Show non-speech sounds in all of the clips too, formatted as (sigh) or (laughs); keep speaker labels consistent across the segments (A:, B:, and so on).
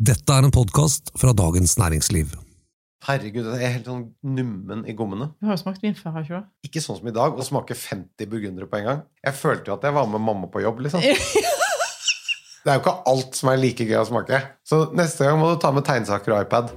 A: Dette er en podkast fra Dagens Næringsliv.
B: Herregud, jeg er helt sånn nummen i gommene.
C: Du har jo smakt vin før, har ikke du?
B: Ikke sånn som i dag, å smake 50 burgundere på en gang. Jeg følte jo at jeg var med mamma på jobb, liksom. (laughs) Det er jo ikke alt som er like gøy å smake. Så neste gang må du ta med tegnsaker og iPad.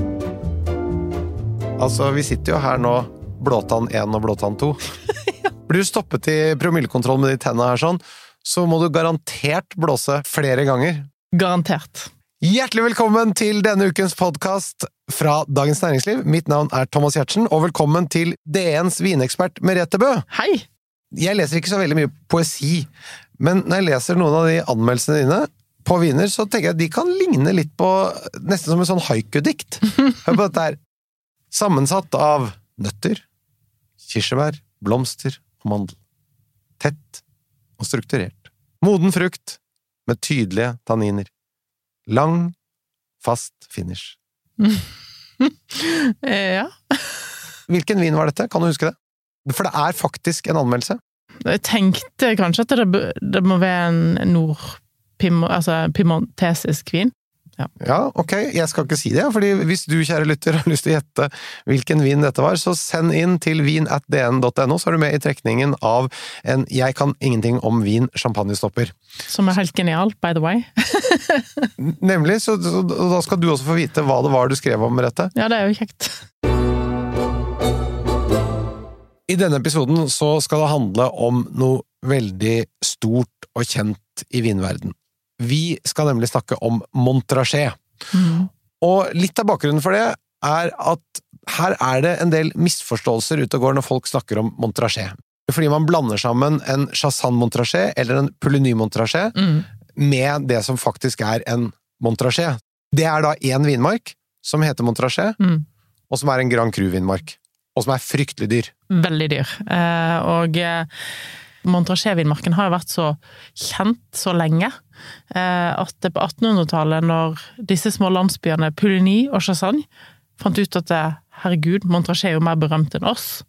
B: (laughs) altså, vi sitter jo her nå, blåtann 1 og blåtann 2. (laughs) Blir du stoppet i promillekontroll med de tenna her sånn, så må du garantert blåse flere ganger.
C: Garantert.
B: Hjertelig velkommen til denne ukens podkast fra Dagens Næringsliv. Mitt navn er Thomas Giertsen, og velkommen til DNs vinekspert Merete Bø.
C: Hei!
B: Jeg leser ikke så veldig mye poesi, men når jeg leser noen av de anmeldelsene dine på viner, så tenker jeg at de kan ligne litt på nesten som en sånn haiku-dikt. (laughs) Hør på dette her. Sammensatt av nøtter, kirsebær, blomster og mandel. Tett og strukturert. Moden frukt med tydelige tanniner. Lang, fast finish. (laughs)
C: Eh, Ja.
B: Hvilken vin var dette? Kan du huske det? For det er faktisk en anmeldelse.
C: Jeg tenkte kanskje at det, det må være en nord altså vin.
B: Ja, ok, jeg skal ikke si det, fordi hvis du, kjære lytter, har lyst til å gjette hvilken vin dette var, så send inn til vin.dn.no, så er du med i trekningen av en Jeg kan ingenting om vin champagnestopper.
C: Som er helt genial, by the way.
B: Nemlig, så, så da skal du også få vite hva det var du skrev om, Merete.
C: Ja, det er jo kjekt.
B: I denne episoden så skal det handle om noe veldig stort og kjent i vinverden. Vi skal nemlig snakke om Montrachet.
C: Mm.
B: Og litt av bakgrunnen for det er at her er det en del misforståelser ute og går når folk snakker om Montrachet. Fordi man blander sammen en Chassan Montrachet eller en Pouligny Montrachet
C: Mm.
B: med det som faktisk er en Montrachet. Det er da én vinmark som heter Montrachet,
C: Mm.
B: og som er en Grand Cru-vinmark. Og som er fryktelig dyr.
C: Veldig dyr. Eh, og eh, Montrachet-vinmarken har jo vært så kjent så lenge at det på 1800-tallet, når disse små landsbyene Pouligny og Chassagne fant ut at eh, herregud, Montrachet er jo mer berømt enn oss,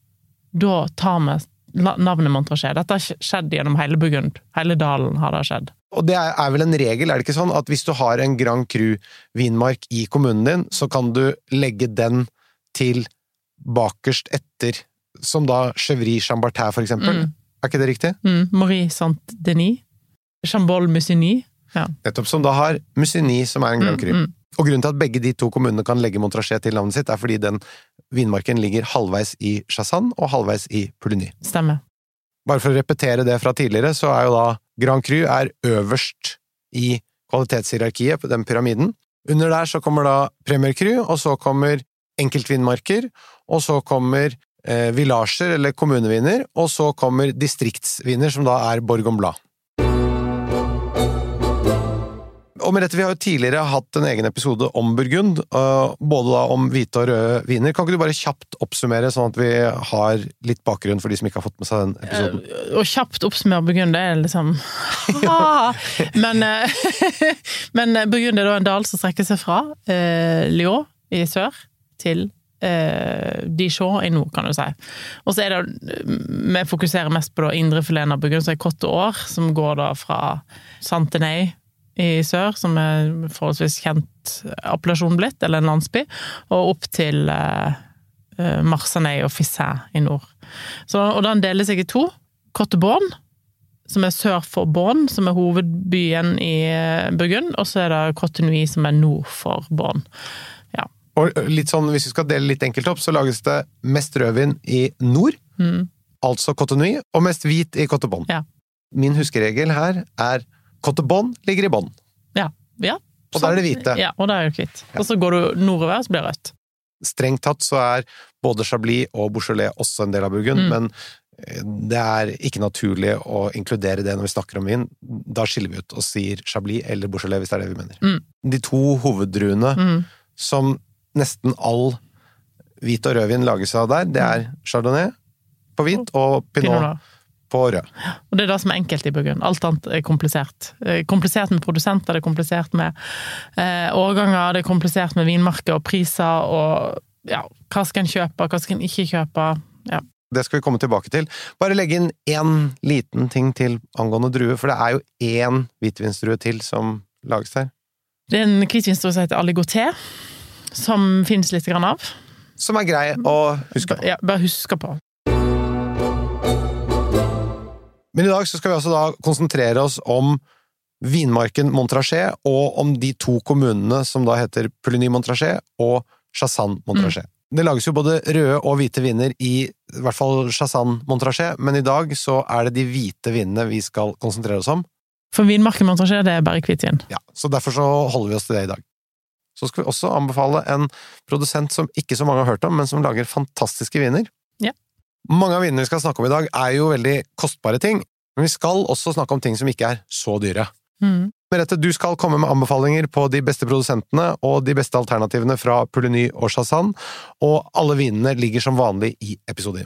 C: da tar vi navnet Montrachet. Dette har skjedd gjennom hele Burgund. Hele dalen har det skjedd.
B: Og det er vel en regel, er det ikke sånn, at hvis du har en Grand Cru-vinmark i kommunen din, så kan du legge den til bakerst etter, som da Chevry Chambertin, for eksempel.
C: Mm.
B: Er ikke det riktig?
C: Mm. Marie Saint-Denis. Chambol Musigny.
B: Nettopp som da har Musigny, som er en Grand Cru.
C: Mm, mm.
B: Og grunnen til at begge de to kommunene kan legge Montrachet til navnet sitt, er fordi den vinmarken ligger halvveis i Chassan og halvveis i Pouligny.
C: Stemmer.
B: Bare for å repetere det fra tidligere, så er jo da Grand Cru er øverst i kvalitetshierarkiet på den pyramiden. Under der så kommer da Premier Cru, og så kommer enkeltvinmarker, og så kommer eh, villasjer eller kommuneviner, og så kommer distriktsviner, som da er Borgon Blad. Og Merete, vi har jo tidligere hatt en egen episode om Burgund, øh, både da om hvite og røde viner. Kan ikke du bare kjapt oppsummere, sånn at vi har litt bakgrunn for de som ikke har fått med seg den episoden?
C: Å kjapt oppsummere Burgund, det er liksom Ah! (laughs) Men, eh, (laughs) men Burgund er da en dal som strekker seg fra eh, Lyon i sør til eh, Dijon i nord, kan du si. Og så er det Vi fokuserer mest på indrefileten av Burgund, som er Cotte År, som går da fra Santenay i sør, som er forholdsvis kjent appellasjon blitt, eller en landsby, og opp til eh, Marsanei og Fissin i nord. Så, og den deler seg i to. Cotte Bonne, som er sør for Bonn, som er hovedbyen i eh, Burgund, og så er det Cotte Nui, som er nord for Bonn.
B: Og litt sånn, hvis vi skal dele litt enkelt opp, så lages det mest rødvin i nord,
C: Mm.
B: altså Nui, og mest hvit i Cote Bonne.
C: Ja.
B: Min huskeregel her er Cote Bonne ligger i bånn.
C: Ja. ja.
B: Og da er det hvite.
C: Ja, og da er det hvitt.
B: Ja.
C: Og så går du nordover, så blir det rødt.
B: Strengt tatt så er både Chablis og Beaujolais også en del av Burgund,
C: Mm.
B: men eh, det er ikke naturlig å inkludere det når vi snakker om vin. Da skiller vi ut og sier Chablis eller Beaujolais, hvis det er det vi mener.
C: Mm.
B: De to hoveddruene
C: Mm.
B: som nesten all hvit og rødvin lages av der, det er Chardonnay på hvit og
C: Pinot.
B: På året.
C: Og det er det som er enkelt i Burgund. Alt annet er komplisert. Eh, Komplisert med produsenter, det er komplisert med eh, årganger, det er komplisert med vinmarker og priser og ja, hva skal en kjøpe, hva skal en ikke kjøpe. Ja.
B: Det skal vi komme tilbake til. Bare legge inn én liten ting til angående druer, for det er jo én hvitvinsdrue til som lages her.
C: Det er en hvitvinsdrue som heter Aligoté, som finnes litt grann av.
B: Som er grei å huske på.
C: Ja, bare huske på.
B: Men i dag så skal vi altså da konsentrere oss om vinmarken Montrachet, og om de to kommunene som da heter Pouligny Montrachet og Chassan Montrachet. Det lages jo både røde og hvite viner i i hvert fall Chassan Montrachet, men i dag så er det de hvite vinene vi skal konsentrere oss om.
C: For vinmarken Montrachet, det er bare hvitvin.
B: Ja, så derfor så holder vi oss til det i dag. Så skal vi også anbefale en produsent som ikke så mange har hørt om, men som lager fantastiske viner. Mange av vinene vi skal snakke om i dag, er jo veldig kostbare ting, men vi skal også snakke om ting som ikke er så dyre.
C: Mm.
B: Merete, du skal komme med anbefalinger på de beste produsentene og de beste alternativene fra Pouligny og Chassan, og alle vinene ligger som vanlig i episode.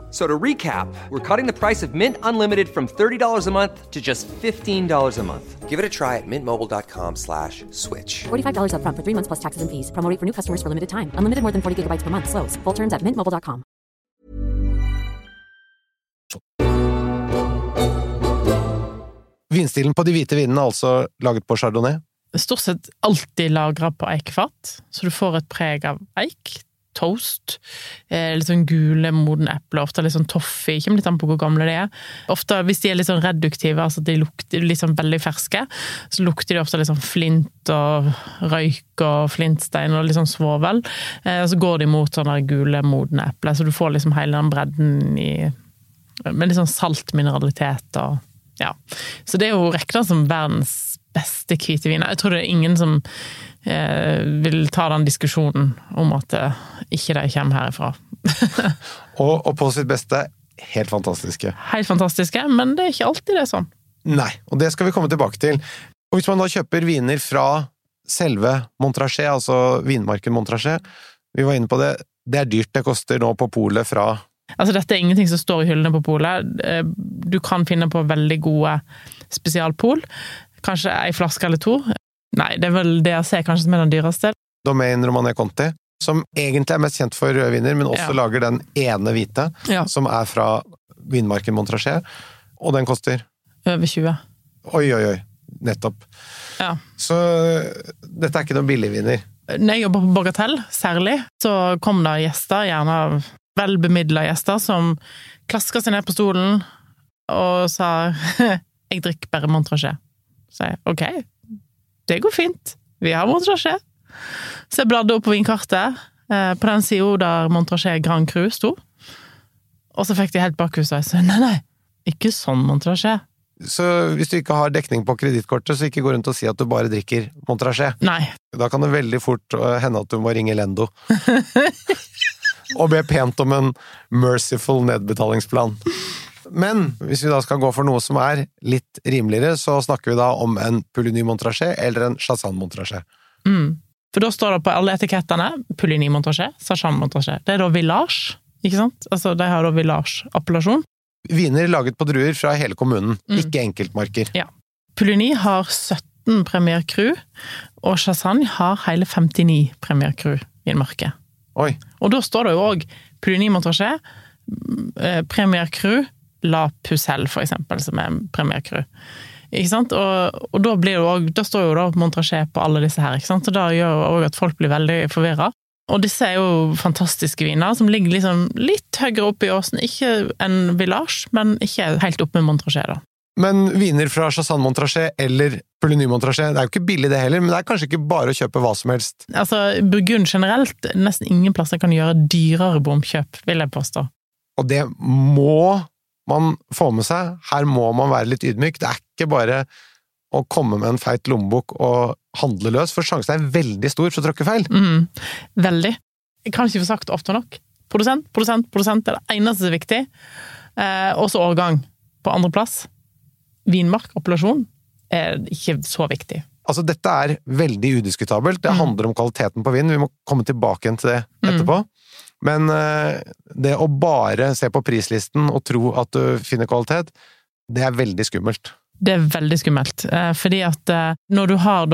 D: F- So to recap, we're cutting the price of Mint Unlimited from $30 a month to just $15 a month. Give it a try at mintmobile.com slash switch.
E: $45 upfront for three months plus taxes and fees. Promo rate for new customers for limited time. Unlimited more than 40 gigabytes per month. Slows. Full terms at mintmobile.com.
B: Vinstilen på de hvite vinene er altså laget på chardonnay.
C: Stort sett alltid lagra på eikefat, så du får et preg av eik. Toast. Eh, litt sånn gule, modne epler. Ofte litt sånn toffee. Kommer litt an på hvor gamle de er. Ofte, Hvis de er litt sånn reduktive, altså de lukter litt sånn veldig ferske, så lukter de ofte litt sånn flint og røyk og flintstein og litt sånn svovel. Eh, så går de mot sånne gule, modne epler, så du får liksom hele den bredden i Med litt sånn salt mineralitet og ja. Så det er jo regna som verdens beste hvite viner. Jeg tror det er ingen som vil ta den diskusjonen om at eh, ikke de kommer herifra. (laughs)
B: Og, og på sitt beste helt fantastiske.
C: Helt fantastiske, men det er ikke alltid det er sånn.
B: Nei, og det skal vi komme tilbake til. Og hvis man da kjøper viner fra selve Montrachet, altså vinmarken Montrachet, vi var inne på det, det er dyrt det koster nå på polet fra
C: Altså, dette er ingenting som står i hyllene på polet. Eh, Du kan finne på veldig gode spesialpol. Kanskje ei flaske eller to. Nei, det er vel DRC kanskje som er den dyreste.
B: Domain Romané Conti, som egentlig er mest kjent for røde viner, men også
C: Ja.
B: lager den ene hvite,
C: Ja.
B: som er fra vinmarken Montrachet, og den koster
C: Over 20.
B: Oi, oi, oi. Nettopp.
C: Ja.
B: Så dette er ikke noen billigviner.
C: Når jeg jobber på Bagatell, særlig, så kom det gjester, gjerne velbemidla gjester, som klaska seg ned på stolen og sa (laughs) 'jeg drikker bare Montrachet'. Så jeg ok, det går fint, vi har Montrachet. Så jeg bladde opp på vinkartet, eh, på den sida der Montrachet Grand Cru sto. Og så fikk de helt bakhusveis. nei, nei, ikke sånn Montrachet.
B: Så hvis du ikke har dekning på kredittkortet, så ikke gå rundt og si at du bare drikker Montrachet.
C: Nei.
B: Da kan det veldig fort øh, hende at du må ringe Lendo. (laughs) og be pent om en merciful nedbetalingsplan. Men hvis vi da skal gå for noe som er litt rimeligere, så snakker vi da om en Pouligny Montrachet eller en Chassan Montrachet.
C: Mm. For da står det på alle etikettene Pouligny Montrachet, Chassan Montrachet. Det er da Village, ikke sant? Altså, de har da Village-appellasjon.
B: Viner laget på druer fra hele kommunen,
C: Mm.
B: ikke enkeltmarker.
C: Ja. Pouligny har 17 Premier Cru, og Chassagne har hele 59 Premier Cru i en marke.
B: Oi,
C: Og da står det jo òg Pouligny Montrachet, eh, Premier Cru, La Pucelle, for eksempel, som er Premier. Ikke sant? Og, og da, blir det også, da står jo da Montrachet på alle disse her, ikke sant? og da gjør også at folk blir veldig forvirra. Og disse er jo fantastiske viner, som ligger liksom litt høyere oppe i åsen. Ikke en Village, men ikke helt oppe med Montrachet, da.
B: Men viner fra Chassan Montrachet eller Pouligny Montrachet, det er jo ikke billig det heller, men det er kanskje ikke bare å kjøpe hva som helst.
C: Altså, Burgund generelt, nesten ingen plasser kan gjøre dyrere bomkjøp, vil jeg påstå.
B: Og det må man får med seg. Her må man være litt ydmyk. Det er ikke bare å komme med en feit lommebok og handle løs, for sjansen er veldig stor for å tråkke feil.
C: Mm, veldig. Jeg kan ikke få sagt ofte nok. Produsent, produsent, produsent er det eneste som er viktig. Eh, også årgang på andreplass. Vinmark, appellasjon, er ikke så viktig.
B: Altså, dette er veldig udiskutabelt. Det
C: Mm.
B: handler om kvaliteten på vinen. Vi må komme tilbake igjen til det etterpå. Men eh, det å bare se på prislisten og tro at du finner kvalitet, det er veldig skummelt.
C: Det er veldig skummelt. eh, Fordi at eh, når du har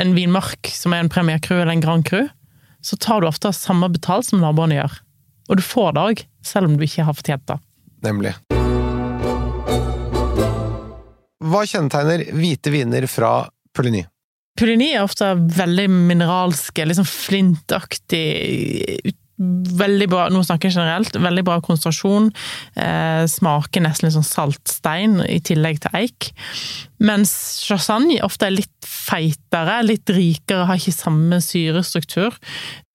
C: en vinmark som er en Premier Cru eller en Grand Cru, så tar du ofte samme betalt som naboene gjør. Og du får det òg, selv om du ikke har fortjent det.
B: Nemlig. Hva kjennetegner hvite viner fra Pouligny?
C: Pouligny er ofte veldig mineralske, liksom flintaktig Veldig bra, nå snakker jeg generelt, veldig bra konsentrasjon. Eh, smaker nesten litt sånn saltstein i tillegg til eik. Mens chassagne ofte er litt feitere, litt rikere, har ikke samme syrestruktur.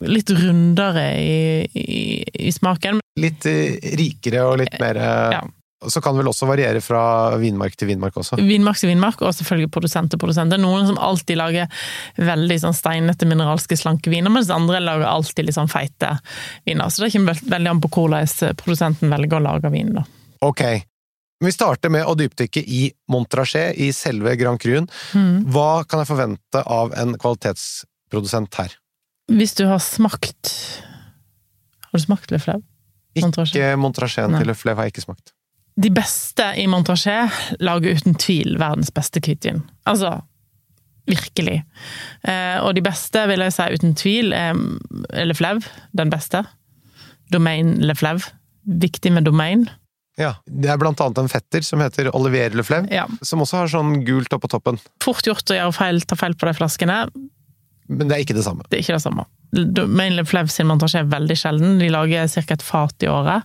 C: Litt rundere i, i, i smaken.
B: Litt eh, rikere og litt mer eh,
C: Ja.
B: Så kan det vel også variere fra vinmark til vinmark også.
C: Vinmark til vinmark, og selvfølgelig produsent til produsent. Det er noen som alltid lager veldig sånn steinete, mineralske, slanke viner, mens andre lager alltid litt sånn feite viner. Så det kommer veld- veldig an på hvordan produsenten velger å lage vin. da.
B: Ok. Vi starter med å dypdykke i Montrachet, i selve Grand Cruen. Hva kan jeg forvente av en kvalitetsprodusent her?
C: Hvis du har smakt Har du smakt Le Fleuve?
B: Ikke
C: Montrachet
B: til Le Fleuve har jeg ikke smakt.
C: De beste i Montrachet lager uten tvil verdens beste hvitvin. Altså virkelig. Eh, og de beste, vil jeg si uten tvil, er Le Flev, den beste. Domain Le Flev, Viktig med domain.
B: Ja, Det er blant annet en fetter som heter Olivier Le Flev,
C: Ja.
B: som også har sånn gult oppå toppen.
C: Fort gjort å gjøre feil, ta feil på de flaskene.
B: Men det er ikke det samme.
C: Det er ikke det samme. Domain Le Flev sin montasje er veldig sjelden. De lager ca. et fat i året.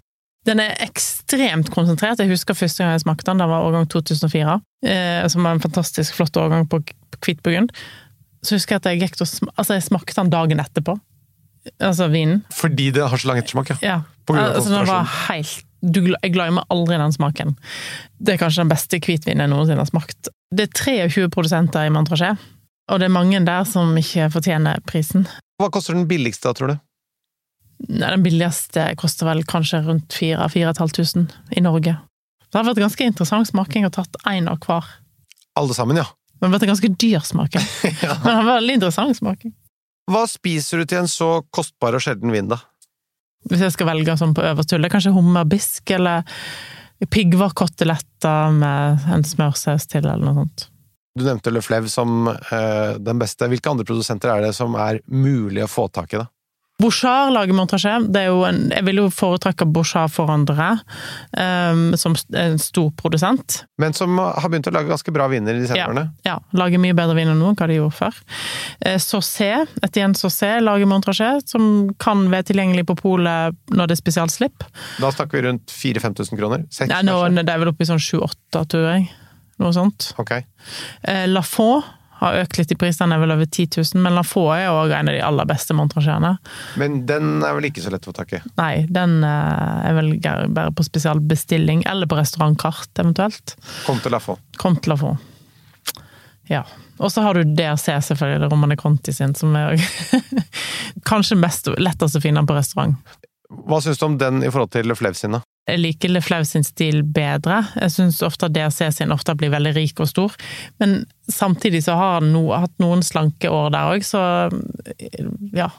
C: Den er ekstremt konsentrert. Jeg husker første gang jeg smakte den, det var årgang 2004. Eh, som var en fantastisk flott årgang på hvitburgund. Så husker jeg at jeg gikk å sm altså jeg smakte den dagen etterpå. Altså vinen.
B: Fordi det har så lang ettersmak, ja.
C: Ja.
B: På grunn av
C: altså, den var helt du, Jeg glemmer aldri den smaken. Det er kanskje den beste hvitvinen jeg noensinne har smakt. Det er 23 produsenter i Montrachet, og det er mange der som ikke fortjener prisen.
B: Hva koster den billigste, tror du?
C: Den billigste koster vel kanskje rundt 4500 i Norge. Det har vært ganske interessant smaking og tatt én av hver.
B: Alle sammen, ja.
C: Men det har vært en ganske dyr smaking. (laughs) Men det har vært veldig interessant smaking.
B: Hva spiser du til en så kostbar og sjelden vin, da?
C: Hvis jeg skal velge sånn på øverste hylle, kanskje hummerbisk eller piggvarkoteletter med en smørsaus til, eller noe sånt.
B: Du nevnte Le Fleuve som eh, den beste. Hvilke andre produsenter er det som er mulig å få tak i, da?
C: Bouchard lager Montrachet. Det er jo en, jeg vil jo foretrekke Bouchard for andre, um, som en stor produsent.
B: Men som har begynt å lage ganske bra viner de senere
C: Ja,
B: årene.
C: ja, lager mye bedre vin enn nå, hva de gjorde før. Eh, Saucé, Etienne Saucé lager Montrachet, som kan være tilgjengelig på polet når det er spesialslipp.
B: Da snakker vi rundt 4000-5000 kroner? Seks,
C: Nei, nå,
B: kanskje?
C: det er vel oppe i sånn 7-8, tror jeg. Noe sånt.
B: Ok.
C: Eh, Lafont har økt litt i pris, den er vel over 10 000, men Lafont er òg en av de aller beste montrasjerene.
B: Men den er vel ikke så lett å få tak i?
C: Nei, den eh, er vel bare på spesialbestilling, eller på restaurantkart, eventuelt.
B: Kom til Lafont.
C: Kom til Lafont. Ja. Og så har du DRC, selvfølgelig, Romane Conti sin, som er (laughs) kanskje mest lettest å finne på restaurant.
B: Hva syns du om den i forhold til Flev sine?
C: Jeg liker Le Flau sin stil bedre. Jeg syns ofte at DRC sin ofte blir veldig rik og stor. Men samtidig så har han no, hatt noen slanke år der òg, så ja.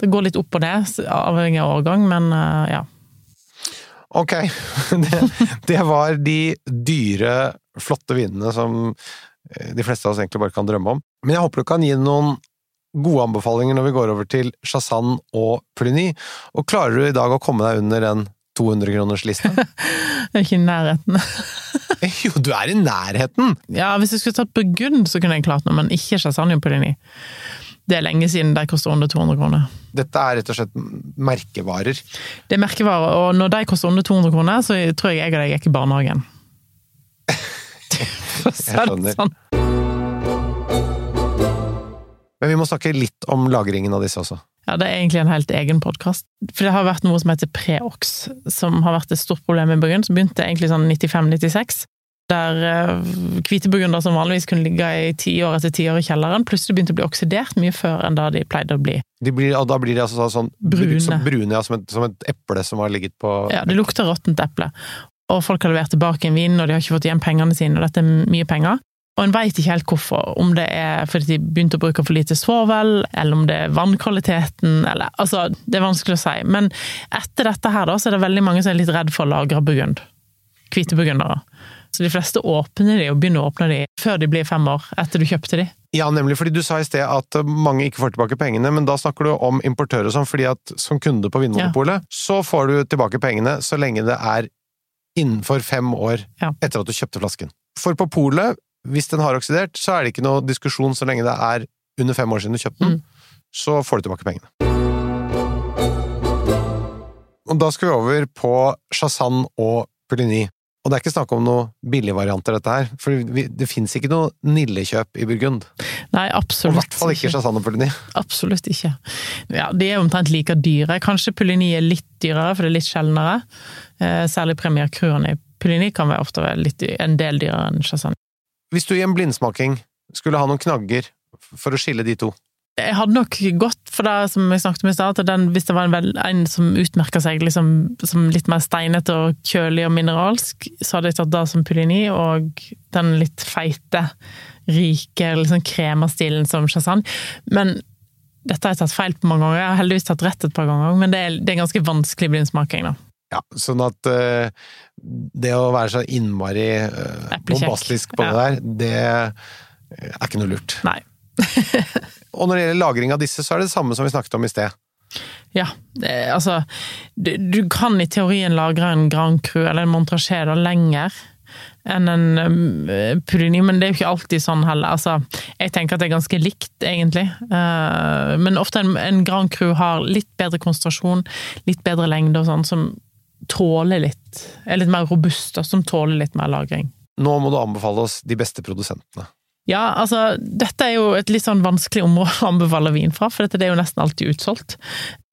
C: Det går litt opp og ned, avhengig av årgang, men eh, ja.
B: Ok, (laughs) det, det var de dyre, flotte vinene som eh, de fleste av oss egentlig bare kan drømme om. Men jeg håper du kan gi noen gode anbefalinger når vi går over til Chassan og Pluny. Og klarer du i dag å komme deg under den 200-kronerslista? (laughs)
C: Jeg er ikke i nærheten. (laughs)
B: jo, du er i nærheten!
C: Ja, hvis jeg skulle tatt Burgund, så kunne jeg klart noe, men ikke Chasagne Pellini. Det er lenge siden de koster under 200 kroner.
B: Dette er rett og slett merkevarer.
C: Det er merkevarer, og når de koster under 200 kroner, så tror jeg jeg og deg gikk i barnehagen. (laughs) Det
B: skjønner.
C: sånn.
B: Men vi må snakke litt om lagringen av disse også.
C: Ja, det er egentlig en helt egen podkast. For det har vært noe som heter Preox, som har vært et stort problem i Burgund, som begynte egentlig sånn 95-96. Der eh, hvite burgunder som vanligvis kunne ligge i tiår etter tiår i kjelleren, plutselig begynte å bli oksidert mye før enn da de pleide å bli.
B: Blir, og da blir de altså sånn
C: Brune.
B: Som brune ja, som, et, som et eple som har ligget på
C: Ja, det lukter råttent eple. Og folk har levert tilbake en vin, og de har ikke fått igjen pengene sine, og dette er mye penger. Og en veit ikke helt hvorfor. Om det er fordi de begynte å bruke for lite svovel, eller om det er vannkvaliteten, eller Altså, det er vanskelig å si. Men etter dette her, da, så er det veldig mange som er litt redd for å lagre burgund. Hvite burgundere. Så de fleste åpner de og begynner å åpne de før de blir fem år, etter du kjøpte de.
B: Ja, nemlig, fordi du sa i sted at mange ikke får tilbake pengene, men da snakker du om importører og sånn, fordi at som kunde på Vinmonopolet, så får du tilbake pengene så lenge det er innenfor fem år
C: Ja.
B: etter at du kjøpte flasken. For på polet, hvis den har oksidert, så er det ikke noe diskusjon så lenge det er under fem år siden du kjøpte den, så får du tilbake pengene. Og da skal vi over på Chassan og Pulini. Og det er ikke snakk om noen billigvarianter, dette her, for det fins ikke noe Nille-kjøp i Burgund.
C: Nei,
B: Og i hvert fall ikke Chassan og Pulini.
C: Absolutt ikke. Ja, de er omtrent like dyre. Kanskje Pulini er litt dyrere, for det er litt sjeldnere. Eh, særlig Premier Cruan i Pulini kan være ofte være litt, en del dyrere enn Chassan.
B: Hvis du i en blindsmaking skulle ha noen knagger for å skille de to,
C: Jeg hadde nok gått for det som jeg snakket om i stad, at den, hvis det var en, en som utmerka seg liksom, som litt mer steinete og kjølig og mineralsk, så hadde jeg tatt det som Pulini, og den litt feite, rike, liksom kremastilen som Chassan. Men dette har jeg tatt feil på mange ganger. Jeg har heldigvis tatt rett et par ganger, men det er, det er ganske vanskelig blindsmaking, da.
B: Ja, sånn at uh, det å være så innmari uh, bombastisk på
C: Ja.
B: det der, det er ikke noe lurt.
C: Nei. (laughs)
B: Og når det gjelder lagring av disse, så er det det samme som vi snakket om i sted.
C: Ja, det, altså du, du kan i teorien lagre en Grand Cru eller en Montrachet lenger enn en Puligny, men det er jo ikke alltid sånn heller. Altså, jeg tenker at det er ganske likt, egentlig. Eh, men ofte en, en Grand Cru har litt bedre konsentrasjon, litt bedre lengde og sånn, som tåler litt Er litt mer robust, og som tåler litt mer lagring.
B: Nå må du anbefale oss de beste produsentene.
C: Ja, altså, dette er jo et litt sånn vanskelig område å anbefale vin fra, for dette er jo nesten alltid utsolgt.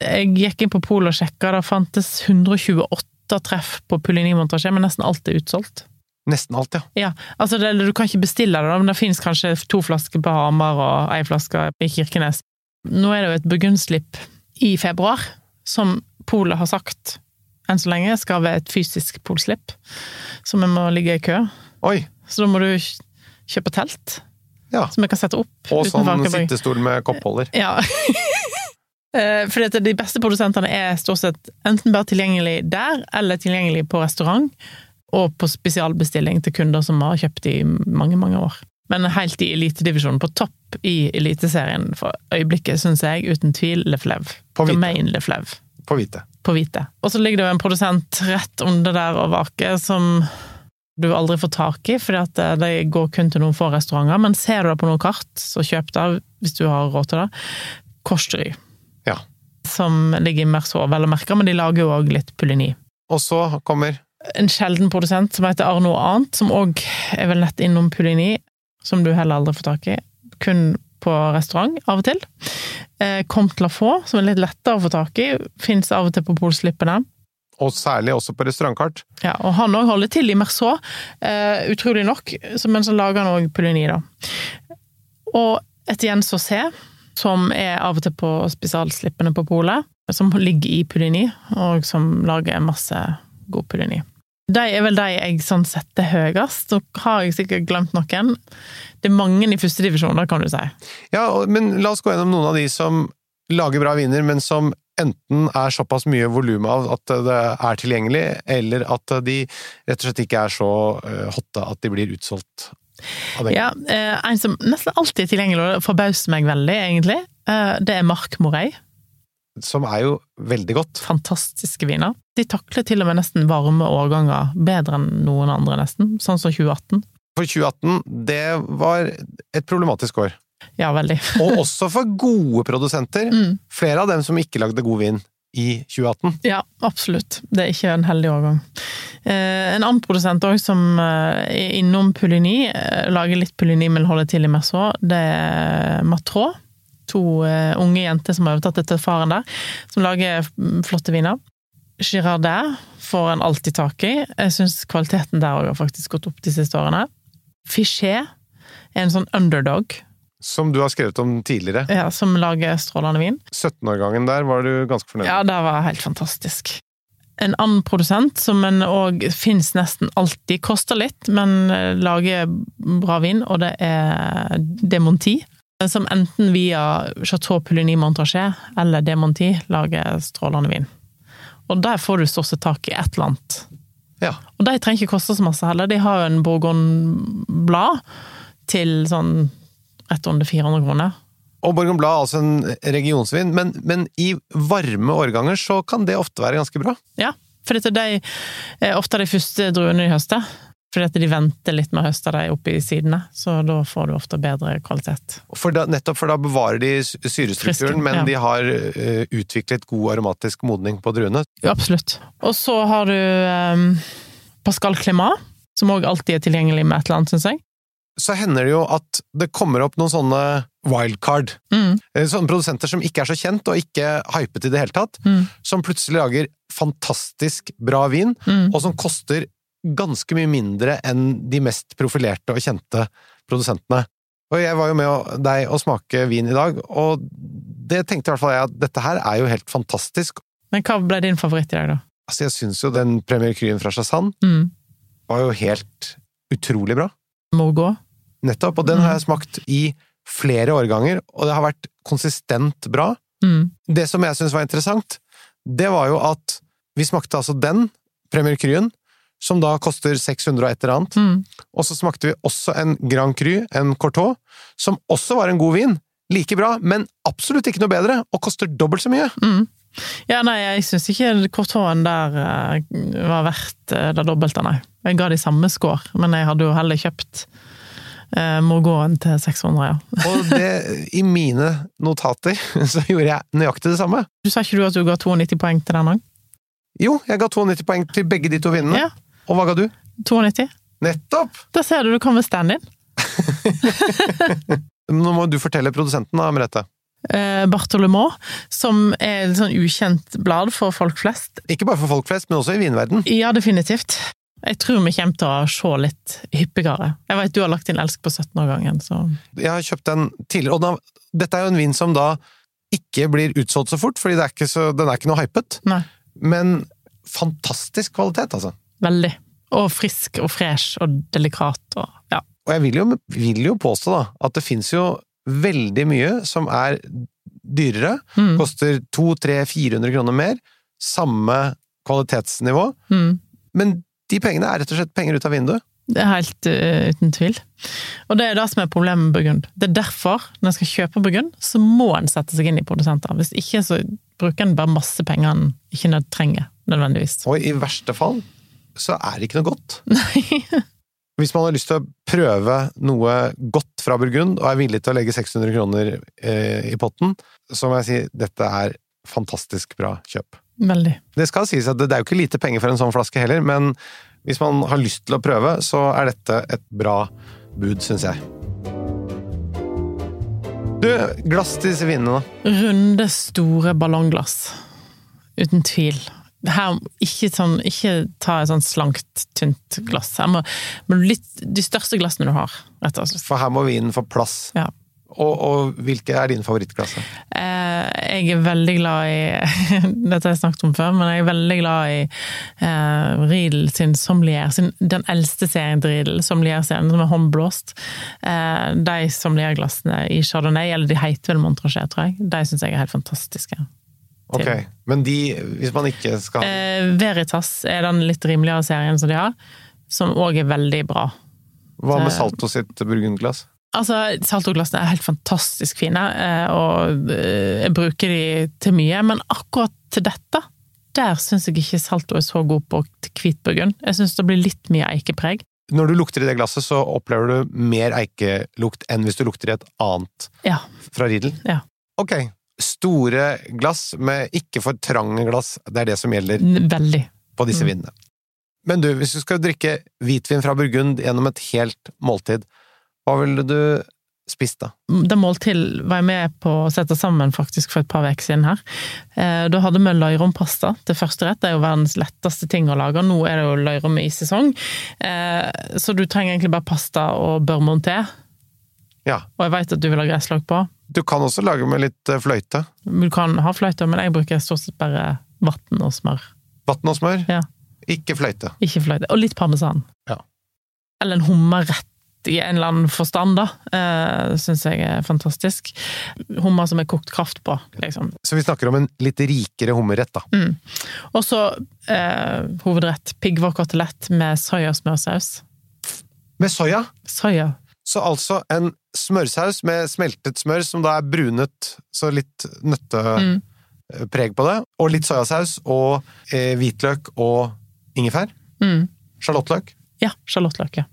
C: Jeg gikk inn på polet og sjekka, det fantes 128 treff på Puligny Montrachet, men nesten alt er utsolgt.
B: Nesten alt, ja.
C: Ja, altså det, du kan ikke bestille det, da, men det finnes kanskje to flasker på Hamar og ei flaske i Kirkenes. Nå er det jo et burgundslipp i februar, som polet har sagt enn så lenge skal ved et fysisk polslipp, så vi må ligge i kø.
B: Oi!
C: Så da må du kjøpe telt,
B: Ja.
C: som vi kan sette opp.
B: Og sånn sittestol med koppholder.
C: Ja. (laughs) Eh, Fordi at de beste produsentene er stort sett enten bare tilgjengelig der, eller tilgjengelig på restaurant, og på spesialbestilling til kunder som har kjøpt i mange, mange år. Men helt i elitedivisjonen, på topp i eliteserien for øyeblikket, syns jeg uten tvil Leflev.
B: På hvite.
C: Domain Leflev.
B: På hvite.
C: På hvite. Og så ligger det jo en produsent rett under der og vaker som du aldri får tak i, fordi at de går kun til noen få restauranter. Men ser du det på noen kart, så kjøp det hvis du har råd til det. Korsry,
B: Ja.
C: som ligger i Merceau, vel å merke, men de lager jo òg litt pulini.
B: Og så kommer
C: En sjelden produsent som heter Arno Arnt, som òg er vel nett innom pulini, som du heller aldri får tak i. Kun på restaurant, av og til. Eh, Comme la få, som er litt lettere å få tak i, fins av og til på polslippene.
B: Og særlig også på restaurantkart.
C: Ja, og han òg holder til i Merceau, eh, utrolig nok, men så lager han òg Pulini, da. Og Etienne Saucé, som er av og til på spesialslippene på polet, som ligger i Pulini, og som lager masse god Puligny. De er vel de jeg sånn setter høyest, så har jeg sikkert glemt noen. Det er mange i første divisjon, kan du si.
B: Ja, men la oss gå gjennom noen av de som lager bra viner, men som enten er såpass mye volum av at det er tilgjengelig, eller at de rett og slett ikke er så eh, hotte at de blir utsolgt.
C: Ja, eh, En som nesten alltid er tilgjengelig, og det forbauser meg veldig, egentlig, eh, det er Mark Morey.
B: Som er jo veldig godt.
C: fantastiske viner. De takler til og med nesten varme årganger bedre enn noen andre, nesten. Sånn som 2018.
B: For 2018, det var et problematisk år.
C: Ja, veldig. (laughs)
B: Og også for gode produsenter.
C: Mm.
B: Flere av dem som ikke lagde god vin i 2018.
C: Ja, absolutt. Det er ikke en heldig årgang. Eh, en annen produsent òg som eh, er innom Puligny, eh, lager litt Puligny, men holder til i Merceau, det er Matrå. To eh, unge jenter som har overtatt etter faren der, som lager mm, flotte viner. Girardet får en alltid tak i. Jeg syns kvaliteten der òg har faktisk gått opp de siste årene. Fichet er en sånn underdog
B: Som du har skrevet om tidligere.
C: ja, som lager strålende vin.
B: 17-årgangen der var du ganske fornøyd.
C: Ja, det var helt fantastisk. En annen produsent som en òg fins nesten alltid, koster litt, men eh, lager bra vin, og det er Demonti. Som enten via Chateau Pouligny Montrachet eller Demonti lager strålende vin. Og der får du stort sett tak i et eller annet
B: Ja.
C: Og de trenger ikke koste så masse heller. De har jo en bourgogne-blad til sånn rett under 400 kroner.
B: Og Borgon Blad er altså en regionsvin, men, men i varme årganger så kan det ofte være ganske bra.
C: Ja, for dette de er ofte de første druene de høster. Fordi at de venter litt med å høste de oppi sidene, så da får du ofte bedre kvalitet.
B: For da, nettopp for da bevarer de syrestrukturen,
C: Frisken,
B: men
C: ja.
B: de har uh, utviklet god aromatisk modning på druene.
C: Ja, absolutt. Og så har du um, Pascal Clémat, som òg alltid er tilgjengelig med et eller annet, syns jeg.
B: Så hender det jo at det kommer opp noen sånne wildcard.
C: Mm.
B: Eh, Sånne produsenter som ikke er så kjent, og ikke hypet i det hele tatt.
C: Mm.
B: Som plutselig lager fantastisk bra vin,
C: Mm.
B: og som koster ganske mye mindre enn de mest profilerte og kjente produsentene. Og jeg var jo med deg å smake vin i dag, og det tenkte i hvert fall jeg at dette her er jo helt fantastisk.
C: Men hva ble din favoritt i dag, da?
B: Altså, jeg syns jo den Premier Cryen fra Chassan
C: Mm.
B: var jo helt utrolig bra.
C: Morgot?
B: Nettopp, og den har jeg smakt i flere årganger, og det har vært konsistent bra.
C: Mm.
B: Det som jeg syns var interessant, det var jo at vi smakte altså den, Premier Cryen, som da koster 600 og et eller annet.
C: Mm.
B: Og så smakte vi også en Grand Cru, en Cortot, som også var en god vin. Like bra, men absolutt ikke noe bedre, og koster dobbelt så mye.
C: Mm. Ja, nei, jeg syns ikke Courtoisen der uh, var verdt uh, det dobbelte, nei. Jeg ga de samme score, men jeg hadde jo heller kjøpt uh, Morgoten til 600, ja. (laughs)
B: Og det, i mine notater, (laughs) så gjorde jeg nøyaktig det samme.
C: Du sa ikke du at du ga 92 poeng til den òg?
B: Jo, jeg ga 92 poeng til begge de to vinene.
C: Ja.
B: Og hva ga du?
C: 92?
B: Nettopp!
C: Da ser du du kommer stand-in. (laughs)
B: Nå må du fortelle produsenten da, Merete.
C: Eh, som er et sånn ukjent blad for folk flest.
B: Ikke bare for folk flest, men også i vinverden.
C: Ja, definitivt. Jeg tror vi kommer til å se litt hyppigere. Jeg vet du har lagt inn Elsk på 17-årgangen, så
B: Jeg har kjøpt den tidligere, og da, dette er jo en vin som da ikke blir utsolgt så fort, fordi det er så, den er ikke noe hypet.
C: nei.
B: Men fantastisk kvalitet, altså.
C: Veldig. Og frisk og fresh og delikat og ja.
B: Og jeg vil jo, vil jo påstå da, at det fins jo veldig mye som er dyrere.
C: Mm.
B: Koster 200-400 kroner mer. Samme kvalitetsnivå.
C: Mm.
B: Men de pengene er rett og slett penger ut av vinduet.
C: Det er helt uh, uten tvil. Og det er det som er problemet med Burgund. Det er derfor, når en skal kjøpe Burgund, så må en sette seg inn i produsenter. Hvis ikke så bruker en bare masse penger en ikke trenger, nødvendigvis.
B: Og i verste fall så er det ikke noe godt. (laughs)
C: Nei.
B: Hvis man har lyst til å prøve noe godt fra Burgund, og er villig til å legge 600 kroner eh, i potten, så må jeg si dette er fantastisk bra kjøp.
C: Veldig.
B: Det skal sies at det, det er jo ikke lite penger for en sånn flaske heller, men hvis man har lyst til å prøve, så er dette et bra bud, syns jeg. Du, glass til disse vinene, da.
C: Runde, store ballongglass. Uten tvil. Her, ikke, sånn, ikke ta et sånn slankt, tynt glass. Her må, må litt, de største glassene du har, rett og slett.
B: For her må vinen få plass.
C: Ja.
B: Og, og hvilke er dine favorittglasser?
C: Eh, jeg er veldig glad i (laughs) Dette har jeg snakket om før, men jeg er veldig glad i eh, Riedel sin Sommelier, sin, den eldste serien til Riedel, Sommelier-serien, som er håndblåst. Eh, de sommelierglassene i Chardonnay, eller de heter vel Montrachet, tror jeg, de syns jeg er helt fantastiske.
B: Ok, Men de, hvis man ikke skal
C: Eh, Veritas er den litt rimeligere serien som de har, som òg er veldig bra.
B: Hva med Salto sitt burgundglass?
C: Altså, Saltoglassene er helt fantastisk fine, eh, og eh, jeg bruker de til mye, men akkurat til dette, der syns jeg ikke Salto er så god på hvit hvitburgund. Jeg syns det blir litt mye eikepreg.
B: Når du lukter i det glasset, så opplever du mer eikelukt enn hvis du lukter i et annet
C: Ja.
B: fra Riedel?
C: Ja.
B: Ok. Store glass med ikke for trange glass, det er det som gjelder
C: Veldig.
B: på disse
C: Mm.
B: vinene. Men du, hvis du skal drikke hvitvin fra Burgund gjennom et helt måltid, hva ville du spist da?
C: Det måltid var jeg med på å sette sammen faktisk for et par uker siden her. Eh, Da hadde vi løyrompasta til første rett. Det er jo verdens letteste ting å lage. Nå er det jo løyrom i sesong, Eh, så du trenger egentlig bare pasta og beurmonté.
B: Ja.
C: Og jeg vet at du vil ha gressløk på.
B: Du kan også lage med litt eh, fløyte.
C: Du kan ha fløyte, men jeg bruker stort sett bare vann og smør.
B: Vann og smør.
C: Ja.
B: Ikke fløyte.
C: Ikke fløyte. Og litt parmesan.
B: Ja.
C: Eller en hummerrett i en eller annen forstand, da. Eh, Syns jeg er fantastisk. Hummer som er kokt kraft på, liksom.
B: Så vi snakker om en litt rikere hummerrett, da.
C: Og så eh, hovedrett piggvårkotelett med soyasmørsaus.
B: Med soya.
C: Soya.
B: Så altså en smørsaus med smeltet smør som da er brunet, så litt nøttepreg på det, og litt soyasaus og eh, hvitløk og ingefær.
C: Mm.
B: Sjalottløk.
C: Ja, sjalottløk, ja.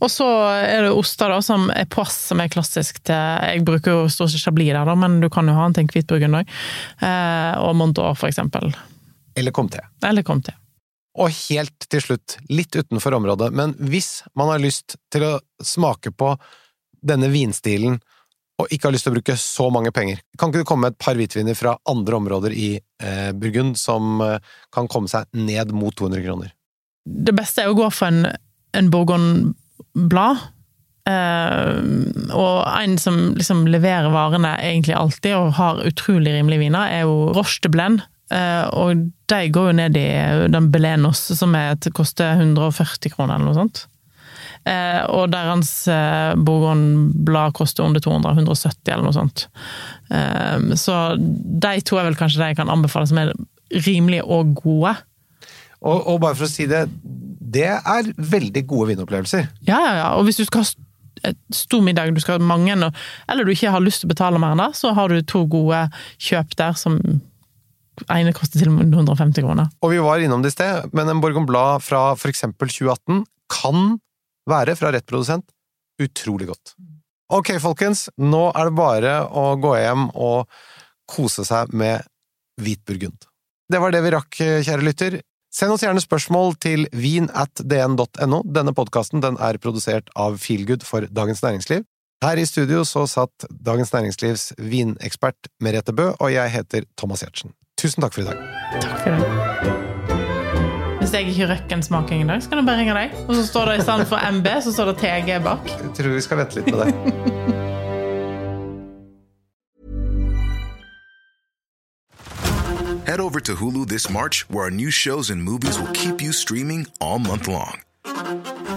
C: Og så er det oster, da, som er pois, som er klassisk til Jeg bruker jo stort sett chablis der, da, men du kan jo ha en til en òg. Eh, og Montour, for eksempel.
B: Eller comté.
C: Eller Comté.
B: Og helt til slutt, litt utenfor området, men hvis man har lyst til å smake på denne vinstilen, og ikke har lyst til å bruke så mange penger, kan ikke du komme med et par hvitviner fra andre områder i eh, Burgund som eh, kan komme seg ned mot 200 kroner?
C: Det beste er å gå for en, en bourgogne-blad. Eh, og en som liksom leverer varene egentlig alltid, og har utrolig rimelige viner, er jo Roche de Blend. Eh, og de går jo ned i den Belenos, som er, koster 140 kroner eller noe sånt. Eh, og deres eh, Bourgogne-blad koster under 200, 170 eller noe sånt. Eh, så de to er vel kanskje de jeg kan anbefale som er rimelige og gode.
B: Og, og bare for å si det, det er veldig gode vinopplevelser.
C: Ja, ja, ja. Og hvis du skal ha stor middag, du skal ha mange, eller du ikke har lyst til å betale mer enn det, så har du to gode kjøp der som ene koster til og med 150 kroner.
B: Og vi var innom det i sted, men en Borgon Blad fra eksempel 2018 kan være, fra rett produsent, utrolig godt. Ok, folkens, nå er det bare å gå hjem og kose seg med hvit burgund. Det var det vi rakk, kjære lytter. Send oss gjerne spørsmål til vin.dn.no. Denne podkasten den er produsert av Feelgood for Dagens Næringsliv. Her i studio så satt Dagens Næringslivs vinekspert Merete Bø, og jeg heter Thomas Giertsen. Tusen takk for i dag.
C: Takk for det. Hvis jeg ikke røkker en smaking i dag, så kan jeg bare ringe deg. Og så står det i stedet for MB, så står det TG bak.
B: Jeg tror vi skal vente litt med det. (laughs)
F: Head over to Hulu this March, where our new shows and movies will keep you streaming all month long.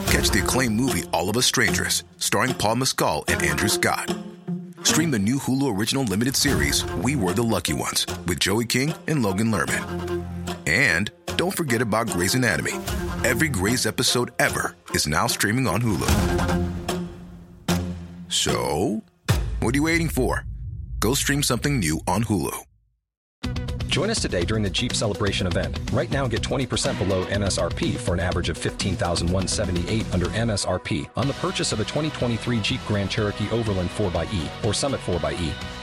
F: Catch the acclaimed movie All of Us Strangers, starring Paul Mescal and Andrew Scott. Stream the new Hulu original limited series We Were the Lucky Ones with Joey King and Logan Lerman. And don't forget about Grey's Anatomy. Every Grey's episode ever is now streaming on Hulu. So, what are you waiting for? Go stream something new on Hulu.
G: Join us today during the Jeep Celebration event. Right now, get 20% below MSRP for an average of 15178 under MSRP on the purchase of a 2023 Jeep Grand Cherokee Overland 4xE or Summit 4xE.